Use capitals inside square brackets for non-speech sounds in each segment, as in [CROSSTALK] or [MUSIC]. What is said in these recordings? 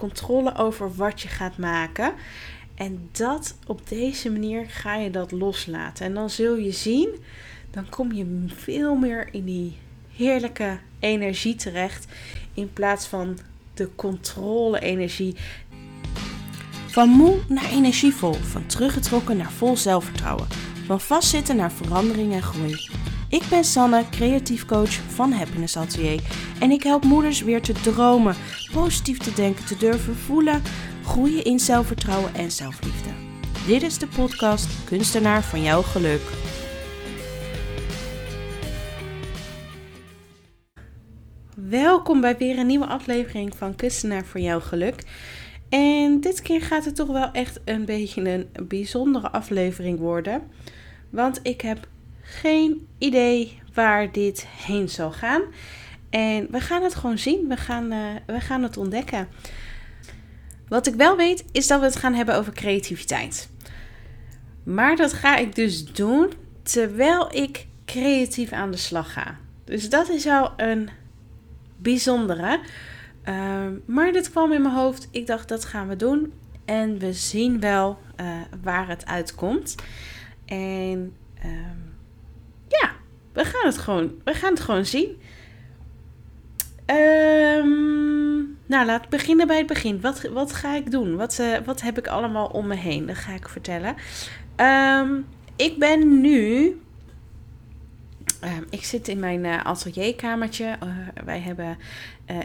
controle over wat je gaat maken. En dat op deze manier ga je dat loslaten. En dan zul je zien, dan kom je veel meer in die heerlijke energie terecht. In plaats van de controle-energie. Van moe naar energievol, van teruggetrokken naar vol zelfvertrouwen, van vastzitten naar verandering en groei. Ik ben Sanne, creatief coach van Happiness Atelier en ik help moeders weer te dromen, positief te denken, te durven voelen, groeien in zelfvertrouwen en zelfliefde. Dit is de podcast Kunstenaar van jouw geluk. Welkom bij weer een nieuwe aflevering van Kunstenaar voor jouw geluk. En dit keer gaat het toch wel echt een beetje een bijzondere aflevering worden. Want ik heb geen idee waar dit heen zal gaan. En we gaan het gewoon zien. We gaan, uh, we gaan het ontdekken. Wat ik wel weet is dat we het gaan hebben over creativiteit. Maar dat ga ik dus doen terwijl ik creatief aan de slag ga. Dus dat is wel een bijzondere. Uh, maar dit kwam in mijn hoofd. Ik dacht dat gaan we doen. En we zien wel uh, waar het uitkomt. En uh, ja, we gaan het gewoon, we gaan het gewoon zien. Um, nou, laat beginnen bij het begin. Wat, wat ga ik doen? Wat, uh, wat heb ik allemaal om me heen? Dat ga ik vertellen. Um, ik ben nu. Uh, ik zit in mijn uh, atelierkamertje. Uh, wij hebben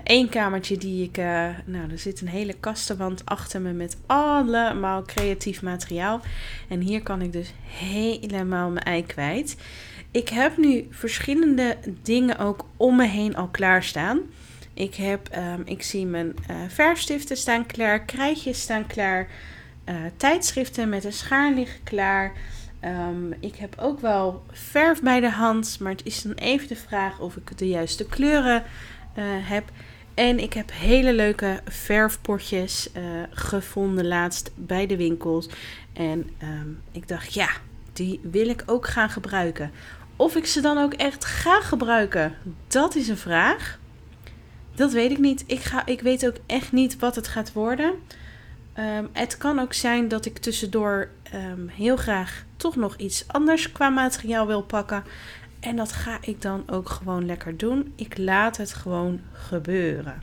één kamertje die ik. nou, er zit een hele kastenwand achter me met allemaal creatief materiaal. En hier kan ik dus helemaal mijn ei kwijt. Ik heb nu verschillende dingen ook om me heen al klaarstaan. Ik, heb, um, ik zie mijn verfstiften staan klaar, krijtjes staan klaar, tijdschriften met een schaar liggen klaar. Um, ik heb ook wel verf bij de hand, maar het is dan even de vraag of ik de juiste kleuren uh, heb. En ik heb hele leuke verfpotjes gevonden laatst bij de winkels. En um, ik dacht, ja, die wil ik ook gaan gebruiken. Of ik ze dan ook echt ga gebruiken, dat is een vraag. Dat weet ik niet. Ik, ga, ik weet ook echt niet wat het gaat worden. Um, het kan ook zijn dat ik tussendoor um, heel graag toch nog iets anders qua materiaal wil pakken. En dat ga ik dan ook gewoon lekker doen. Ik laat het gewoon gebeuren.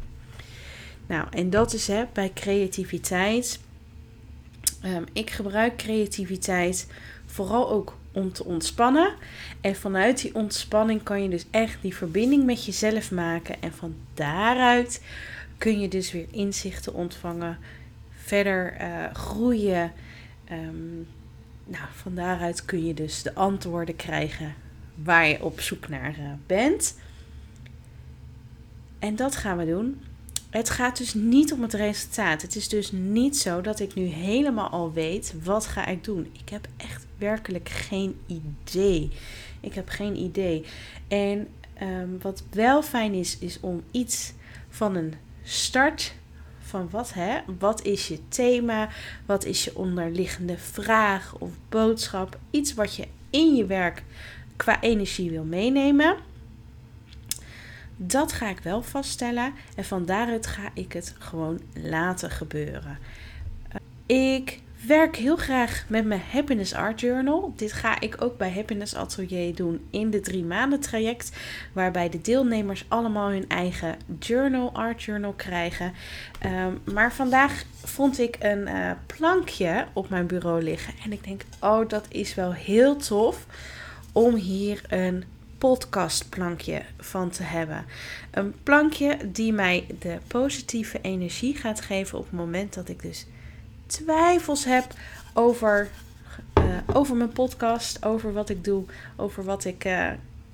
Nou, en dat is hè, bij creativiteit. Um, ik gebruik creativiteit vooral ook om te ontspannen. En vanuit die ontspanning kan je dus echt die verbinding met jezelf maken. En van daaruit kun je dus weer inzichten ontvangen, verder uh, groeien. Um, nou, van daaruit kun je dus de antwoorden krijgen waar je op zoek naar uh, bent. En dat gaan we doen. Het gaat dus niet om het resultaat. Het is dus niet zo dat ik nu helemaal al weet wat ga ik doen. Ik heb echt werkelijk geen idee. Ik heb geen idee. En um, wat wel fijn is, is om iets van een start van wat, hè? Wat is je thema? Wat is je onderliggende vraag of boodschap? Iets wat je in je werk qua energie wil meenemen. Dat ga ik wel vaststellen en van daaruit ga ik het gewoon laten gebeuren. Ik werk heel graag met mijn Happiness Art Journal. Dit ga ik ook bij Happiness Atelier doen in de drie maanden traject. Waarbij de deelnemers allemaal hun eigen journal, art journal krijgen. Um, maar vandaag vond ik een uh, plankje op mijn bureau liggen. En ik denk, oh dat is wel heel tof om hier een podcastplankje van te hebben. Een plankje die mij de positieve energie gaat geven op het moment dat ik dus twijfels heb over, uh, over mijn podcast, over wat ik doe, over wat ik uh,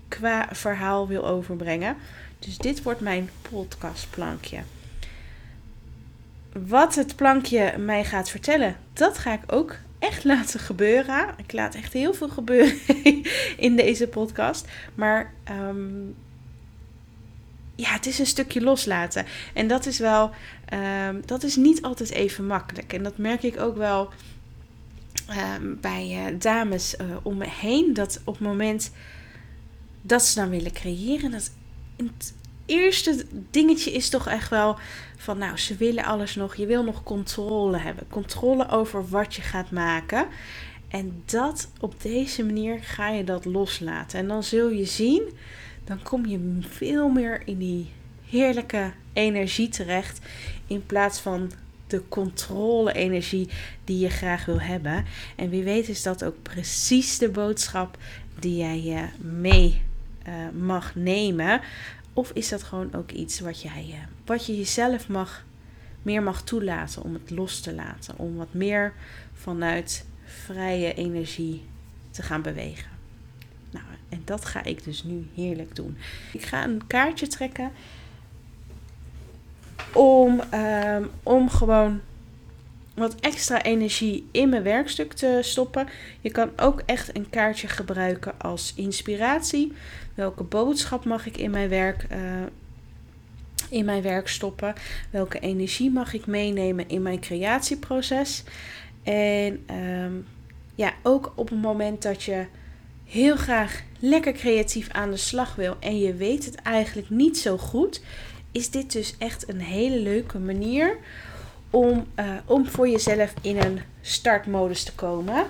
qua verhaal wil overbrengen. Dus dit wordt mijn podcastplankje. Wat het plankje mij gaat vertellen, dat ga ik ook echt [LAUGHS] laten gebeuren. Ik laat echt heel veel gebeuren [LAUGHS] in deze podcast. Maar um, ja, het is een stukje loslaten. En dat is wel, um, dat is niet altijd even makkelijk. En dat merk ik ook wel um, bij uh, dames uh, om me heen. Dat op het moment dat ze dan willen creëren, dat eerste dingetje is toch echt wel van, nou, ze willen alles nog. Je wil nog controle hebben. Controle over wat je gaat maken. En dat op deze manier ga je dat loslaten. En dan zul je zien, dan kom je veel meer in die heerlijke energie terecht. In plaats van de controle-energie die je graag wil hebben. En wie weet is dat ook precies de boodschap die jij uh, mee uh, mag nemen. Of is dat gewoon ook iets wat, jij, uh, wat je jezelf mag, meer mag toelaten om het los te laten. Om wat meer vanuit vrije energie te gaan bewegen. Dat ga ik dus nu heerlijk doen. Ik ga een kaartje trekken om, um, om gewoon wat extra energie in mijn werkstuk te stoppen. Je kan ook echt een kaartje gebruiken als inspiratie. Welke boodschap mag ik in mijn werk, uh, in mijn werk stoppen? Welke energie mag ik meenemen in mijn creatieproces? En um, ja, ook op het moment dat je heel graag lekker creatief aan de slag wil en je weet het eigenlijk niet zo goed, is dit dus echt een hele leuke manier om, uh, om voor jezelf in een startmodus te komen.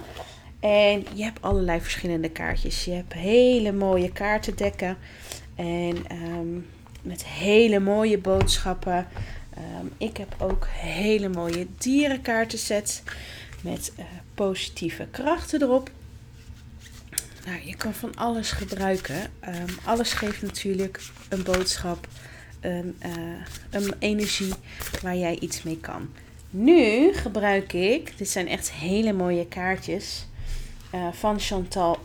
En je hebt allerlei verschillende kaartjes. Je hebt hele mooie kaartendekken. En um, met hele mooie boodschappen. Um, ik heb ook hele mooie dierenkaartensets. Met uh, positieve krachten erop. Nou, je kan van alles gebruiken. Um, alles geeft natuurlijk een boodschap een, uh, een energie waar jij iets mee kan. Nu gebruik ik, dit zijn echt hele mooie kaartjes uh, van Chantal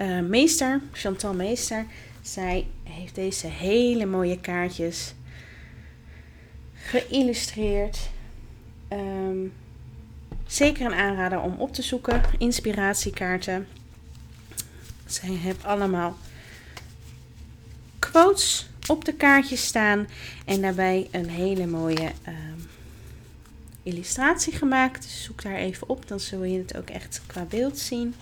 uh, Meester. Chantal Meester. Zij heeft deze hele mooie kaartjes geïllustreerd. Um, zeker een aanrader om op te zoeken. Inspiratiekaarten. Zij heeft allemaal quotes op de kaartjes staan. En daarbij een hele mooie uh, illustratie gemaakt. Dus zoek daar even op, dan zul je het ook echt qua beeld zien.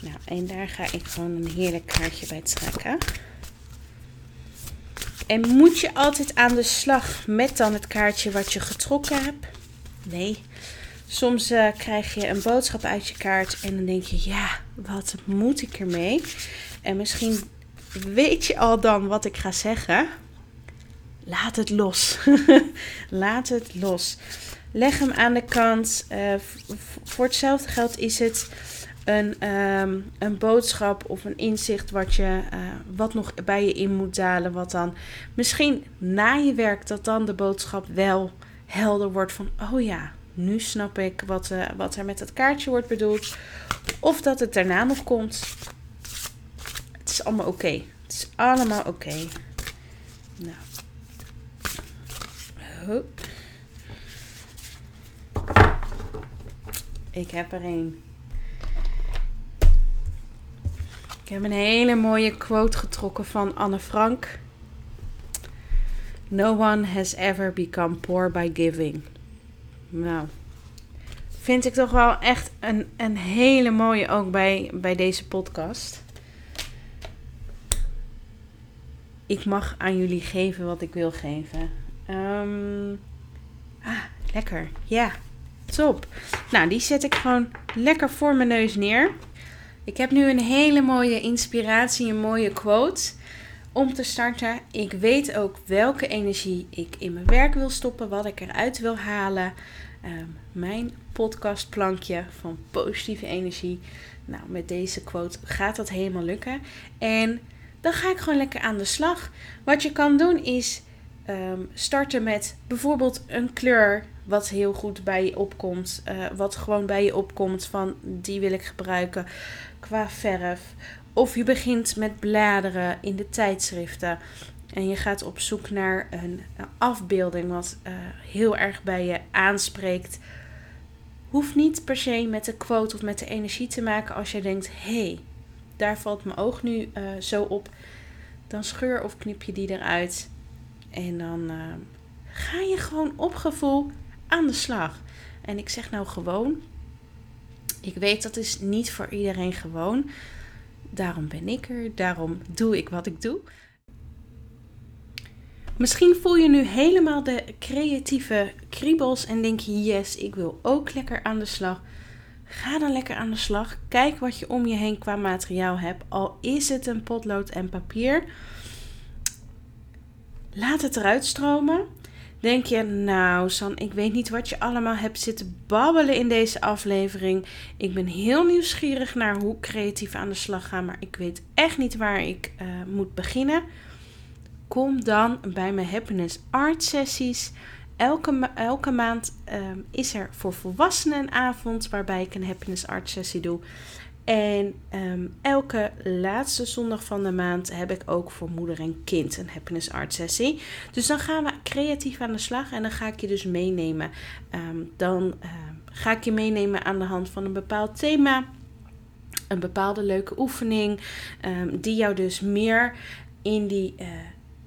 Nou, en daar ga ik gewoon een heerlijk kaartje bij trekken. En moet je altijd aan de slag met dan het kaartje wat je getrokken hebt? Nee. Soms uh, krijg je een boodschap uit je kaart en dan denk je, ja, wat moet ik ermee? En misschien weet je al dan wat ik ga zeggen? Laat het los. [LAUGHS] Laat het los. Leg hem aan de kant. Uh, voor hetzelfde geld is het een, um, een boodschap of een inzicht wat, je, uh, wat nog bij je in moet dalen. Wat dan misschien na je werk, dat dan de boodschap wel helder wordt van: oh ja, nu snap ik wat, uh, wat er met het kaartje wordt bedoeld. Of dat het daarna nog komt is allemaal oké. Het is allemaal oké. Nou. Ik heb er een. Ik heb een hele mooie quote getrokken van Anne Frank. No one has ever become poor by giving. Nou, vind ik toch wel echt een, een hele mooie ook bij, bij deze podcast. ik mag aan jullie geven wat ik wil geven. Um, ah, lekker. Ja, top. Nou, die zet ik gewoon lekker voor mijn neus neer. Ik heb nu een hele mooie inspiratie, een mooie quote om te starten. Ik weet ook welke energie ik in mijn werk wil stoppen, wat ik eruit wil halen. Um, mijn podcastplankje van positieve energie. Nou, met deze quote gaat dat helemaal lukken. En dan ga ik gewoon lekker aan de slag. Wat je kan doen is um, starten met bijvoorbeeld een kleur wat heel goed bij je opkomt. Uh, wat gewoon bij je opkomt van die wil ik gebruiken qua verf. Of je begint met bladeren in de tijdschriften. En je gaat op zoek naar een, afbeelding wat uh, heel erg bij je aanspreekt. Hoeft niet per se met de quote of met de energie te maken als je denkt: hé, hey, daar valt mijn oog nu uh, zo op. Dan scheur of knip je die eruit. En dan uh, ga je gewoon op gevoel aan de slag. En ik zeg nou gewoon. Ik weet dat is niet voor iedereen gewoon. Daarom ben ik er. Daarom doe ik wat ik doe. Misschien voel je nu helemaal de creatieve kriebels en denk je: yes, ik wil ook lekker aan de slag. Ga dan lekker aan de slag. Kijk wat je om je heen qua materiaal hebt. Al is het een potlood en papier. Laat het eruit stromen. Denk je, nou San, ik weet niet wat je allemaal hebt zitten babbelen in deze aflevering. Ik ben heel nieuwsgierig naar hoe creatief aan de slag gaan, maar ik weet echt niet waar ik uh, moet beginnen. Kom dan bij mijn Happiness Art sessies. Elke, elke maand um, is er voor volwassenen een avond waarbij ik een Happiness Art sessie doe. En um, elke laatste zondag van de maand heb ik ook voor moeder en kind een happiness art sessie. Dus dan gaan we creatief aan de slag en dan ga ik je dus meenemen. Um, dan ga ik je meenemen aan de hand van een bepaald thema. Een bepaalde leuke oefening. Die jou dus meer in die, uh,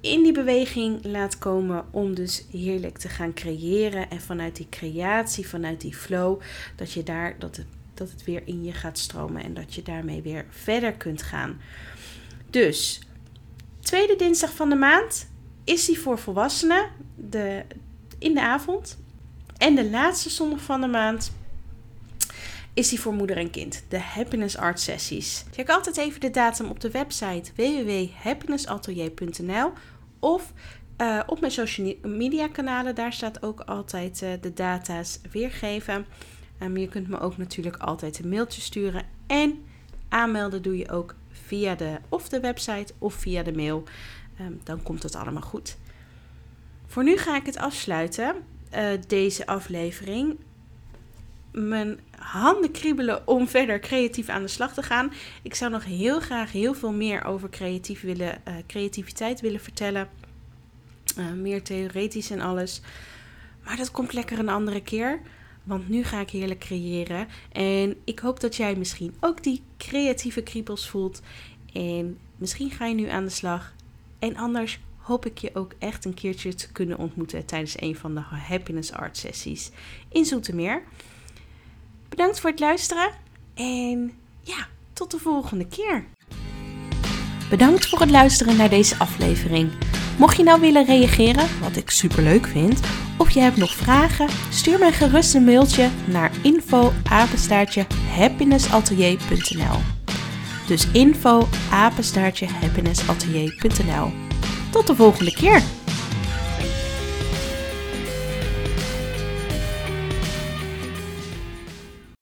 in die beweging laat komen om dus heerlijk te gaan creëren. En vanuit die creatie, vanuit die flow, dat je daar, dat het dat het weer in je gaat stromen en dat je daarmee weer verder kunt gaan. Dus, tweede dinsdag van de maand is die voor volwassenen de, in de avond. En de laatste zondag van de maand is die voor moeder en kind. De Happiness Art Sessies. Check altijd even de datum op de website www.happinessatelier.nl of uh, op mijn social media kanalen. Daar staat ook altijd uh, de data's weergeven. Um, je kunt me ook natuurlijk altijd een mailtje sturen. En aanmelden doe je ook via de, of de website of via de mail. Um, dan komt het allemaal goed. Voor nu ga ik het afsluiten, uh, deze aflevering. Mijn handen kriebelen om verder creatief aan de slag te gaan. Ik zou nog heel graag heel veel meer over creatief willen, uh, creativiteit willen vertellen. Uh, meer theoretisch en alles. Maar dat komt lekker een andere keer. Want nu ga ik heerlijk creëren. En ik hoop dat jij misschien ook die creatieve kriebels voelt. En misschien ga je nu aan de slag. En anders hoop ik je ook echt een keertje te kunnen ontmoeten tijdens een van de Happiness Art sessies in Zoetermeer. Bedankt voor het luisteren. En ja, tot de volgende keer. Bedankt voor het luisteren naar deze aflevering. Mocht je nou willen reageren, wat ik super leuk vind, of je hebt nog vragen, stuur mij gerust een mailtje naar info happinessatelier.nl. Dus info happinessatelier.nl. Tot de volgende keer!